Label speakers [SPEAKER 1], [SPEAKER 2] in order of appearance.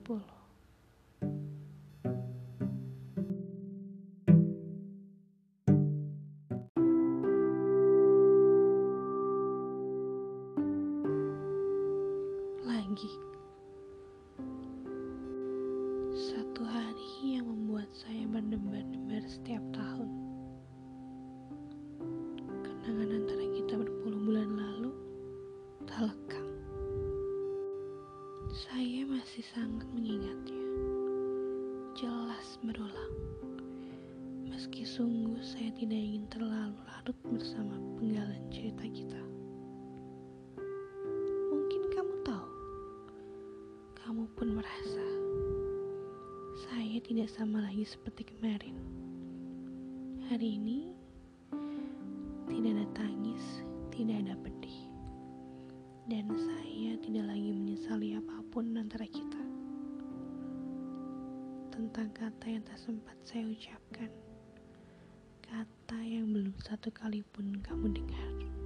[SPEAKER 1] sepuluh. Lagi satu hari yang membuat saya berdebar-debar setiap tahun. Kenangan antara kita berpuluh bulan lalu tak lekang. Saya masih sangat mengingatnya. Jelas berulang. Meski sungguh saya tidak ingin terlalu larut bersama penggalan cerita kita. Mungkin kamu tahu, kamu pun merasa saya tidak sama lagi seperti kemarin. Hari ini tidak ada tangis, tidak ada pedih, dan saya tidak lagi menyesali apa pun antara kita. Tentang kata yang tak sempat saya ucapkan, kata yang belum satu kali pun kamu dengar.